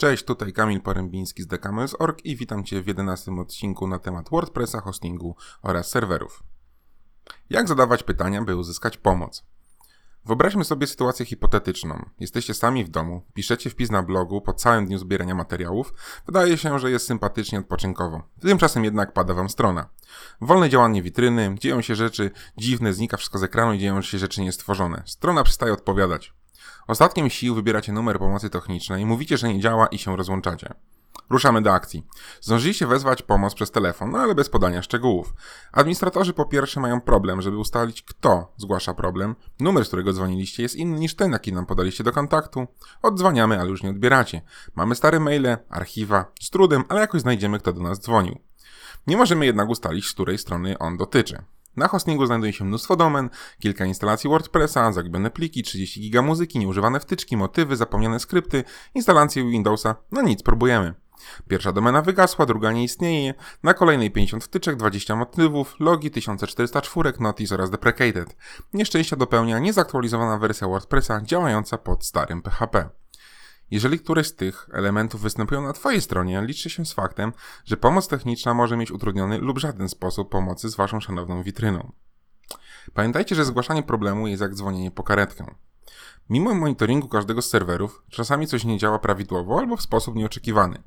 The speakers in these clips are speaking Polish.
Cześć, tutaj Kamil Porębiński z Decamels.org i witam Cię w 11 odcinku na temat WordPressa, hostingu oraz serwerów. Jak zadawać pytania, by uzyskać pomoc? Wyobraźmy sobie sytuację hipotetyczną. Jesteście sami w domu, piszecie wpis na blogu po całym dniu zbierania materiałów. Wydaje się, że jest sympatycznie odpoczynkowo. Tymczasem jednak pada wam strona. Wolne działanie witryny, dzieją się rzeczy dziwne, znika wszystko z ekranu i dzieją się rzeczy niestworzone. Strona przestaje odpowiadać. Ostatkiem sił wybieracie numer pomocy technicznej, mówicie, że nie działa i się rozłączacie. Ruszamy do akcji. Zdążyliście wezwać pomoc przez telefon, no ale bez podania szczegółów. Administratorzy po pierwsze mają problem, żeby ustalić, kto zgłasza problem. Numer, z którego dzwoniliście, jest inny niż ten, jaki nam podaliście do kontaktu. Oddzwaniamy, ale już nie odbieracie. Mamy stare maile, archiwa, z trudem, ale jakoś znajdziemy, kto do nas dzwonił. Nie możemy jednak ustalić, z której strony on dotyczy. Na hostingu znajduje się mnóstwo domen, kilka instalacji WordPressa, zagubione pliki, 30 giga muzyki, nieużywane wtyczki, motywy, zapomniane skrypty, instalacje Windowsa. No nic, próbujemy. Pierwsza domena wygasła, druga nie istnieje. Na kolejnej 50 wtyczek, 20 motywów, logi, 1404 notice oraz deprecated. Nieszczęścia dopełnia niezaktualizowana wersja WordPressa działająca pod starym PHP. Jeżeli któreś z tych elementów występują na Twojej stronie, liczcie się z faktem, że pomoc techniczna może mieć utrudniony lub żaden sposób pomocy z Waszą szanowną witryną. Pamiętajcie, że zgłaszanie problemu jest jak dzwonienie po karetkę. Mimo monitoringu każdego z serwerów, czasami coś nie działa prawidłowo albo w sposób nieoczekiwany.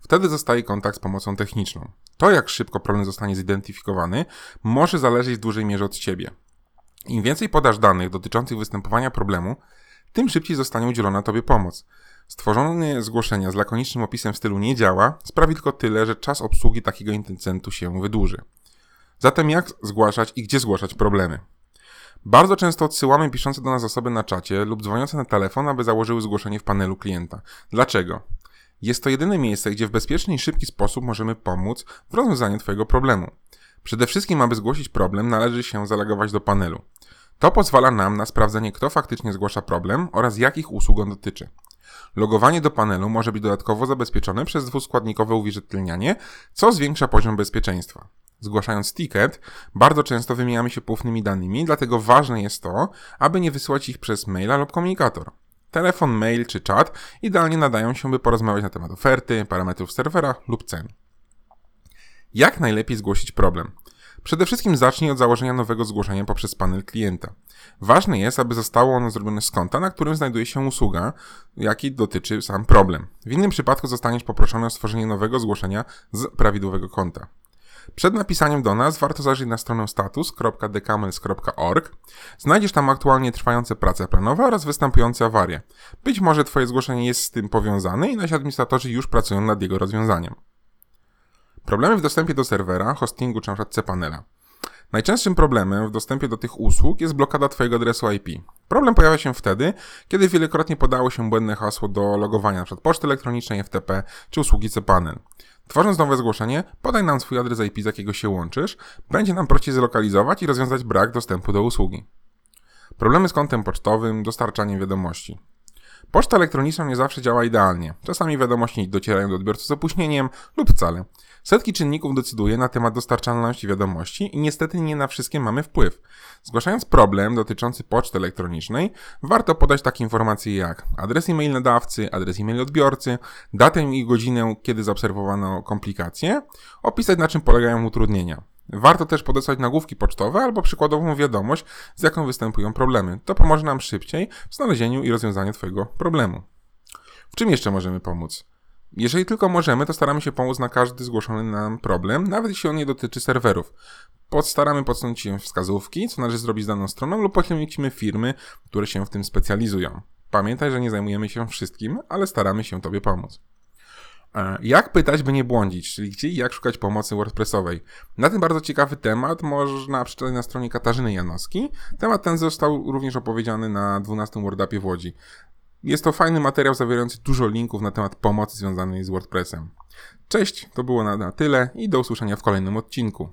Wtedy zostaje kontakt z pomocą techniczną. To, jak szybko problem zostanie zidentyfikowany, może zależeć w dużej mierze od Ciebie. Im więcej podasz danych dotyczących występowania problemu, tym szybciej zostanie udzielona Tobie pomoc. Stworzone zgłoszenia z lakonicznym opisem w stylu nie działa sprawi tylko tyle, że czas obsługi takiego intencentu się wydłuży. Zatem jak zgłaszać i gdzie zgłaszać problemy? Bardzo często odsyłamy piszące do nas osoby na czacie lub dzwoniące na telefon, aby założyły zgłoszenie w panelu klienta. Dlaczego? Jest to jedyne miejsce, gdzie w bezpieczny i szybki sposób możemy pomóc w rozwiązaniu Twojego problemu. Przede wszystkim, aby zgłosić problem, należy się zalogować do panelu. To pozwala nam na sprawdzenie, kto faktycznie zgłasza problem oraz jakich usług on dotyczy. Logowanie do panelu może być dodatkowo zabezpieczone przez dwuskładnikowe uwierzytelnianie, co zwiększa poziom bezpieczeństwa. Zgłaszając ticket, bardzo często wymieniamy się poufnymi danymi, dlatego ważne jest to, aby nie wysyłać ich przez maila lub komunikator. Telefon, mail czy czat idealnie nadają się, by porozmawiać na temat oferty, parametrów serwera lub cen. Jak najlepiej zgłosić problem? Przede wszystkim zacznij od założenia nowego zgłoszenia poprzez panel klienta. Ważne jest, aby zostało ono zrobione z konta, na którym znajduje się usługa, jaki dotyczy sam problem. W innym przypadku zostaniesz poproszony o stworzenie nowego zgłoszenia z prawidłowego konta. Przed napisaniem do nas warto zajrzeć na stronę status.decamels.org. Znajdziesz tam aktualnie trwające prace planowe oraz występujące awarie. Być może Twoje zgłoszenie jest z tym powiązane i nasi administratorzy już pracują nad jego rozwiązaniem. Problemy w dostępie do serwera, hostingu czy np. cPanela. Najczęstszym problemem w dostępie do tych usług jest blokada Twojego adresu IP. Problem pojawia się wtedy, kiedy wielokrotnie podało się błędne hasło do logowania np. poczty elektronicznej, FTP czy usługi cPanel. Tworząc nowe zgłoszenie, podaj nam swój adres IP, z jakiego się łączysz, będzie nam prościej zlokalizować i rozwiązać brak dostępu do usługi. Problemy z kontem pocztowym, dostarczaniem wiadomości. Poczta elektroniczna nie zawsze działa idealnie. Czasami wiadomości docierają do odbiorcy z opóźnieniem lub wcale. Setki czynników decyduje na temat dostarczalności wiadomości i niestety nie na wszystkie mamy wpływ. Zgłaszając problem dotyczący poczty elektronicznej, warto podać takie informacje jak adres e-mail nadawcy, adres e-mail odbiorcy, datę i godzinę, kiedy zaobserwowano komplikacje, opisać na czym polegają utrudnienia. Warto też podesłać nagłówki pocztowe albo przykładową wiadomość, z jaką występują problemy. To pomoże nam szybciej w znalezieniu i rozwiązaniu Twojego problemu. W czym jeszcze możemy pomóc? Jeżeli tylko możemy, to staramy się pomóc na każdy zgłoszony nam problem, nawet jeśli on nie dotyczy serwerów. Postaramy podsunąć się wskazówki, co należy zrobić z daną stroną lub pochylimy firmy, które się w tym specjalizują. Pamiętaj, że nie zajmujemy się wszystkim, ale staramy się Tobie pomóc. E, jak pytać, by nie błądzić, czyli gdzie i jak szukać pomocy WordPressowej? Na ten bardzo ciekawy temat można przeczytać na stronie Katarzyny Janowski. Temat ten został również opowiedziany na 12 WordUpie w Łodzi. Jest to fajny materiał zawierający dużo linków na temat pomocy związanej z WordPressem. Cześć, to było na, na tyle i do usłyszenia w kolejnym odcinku.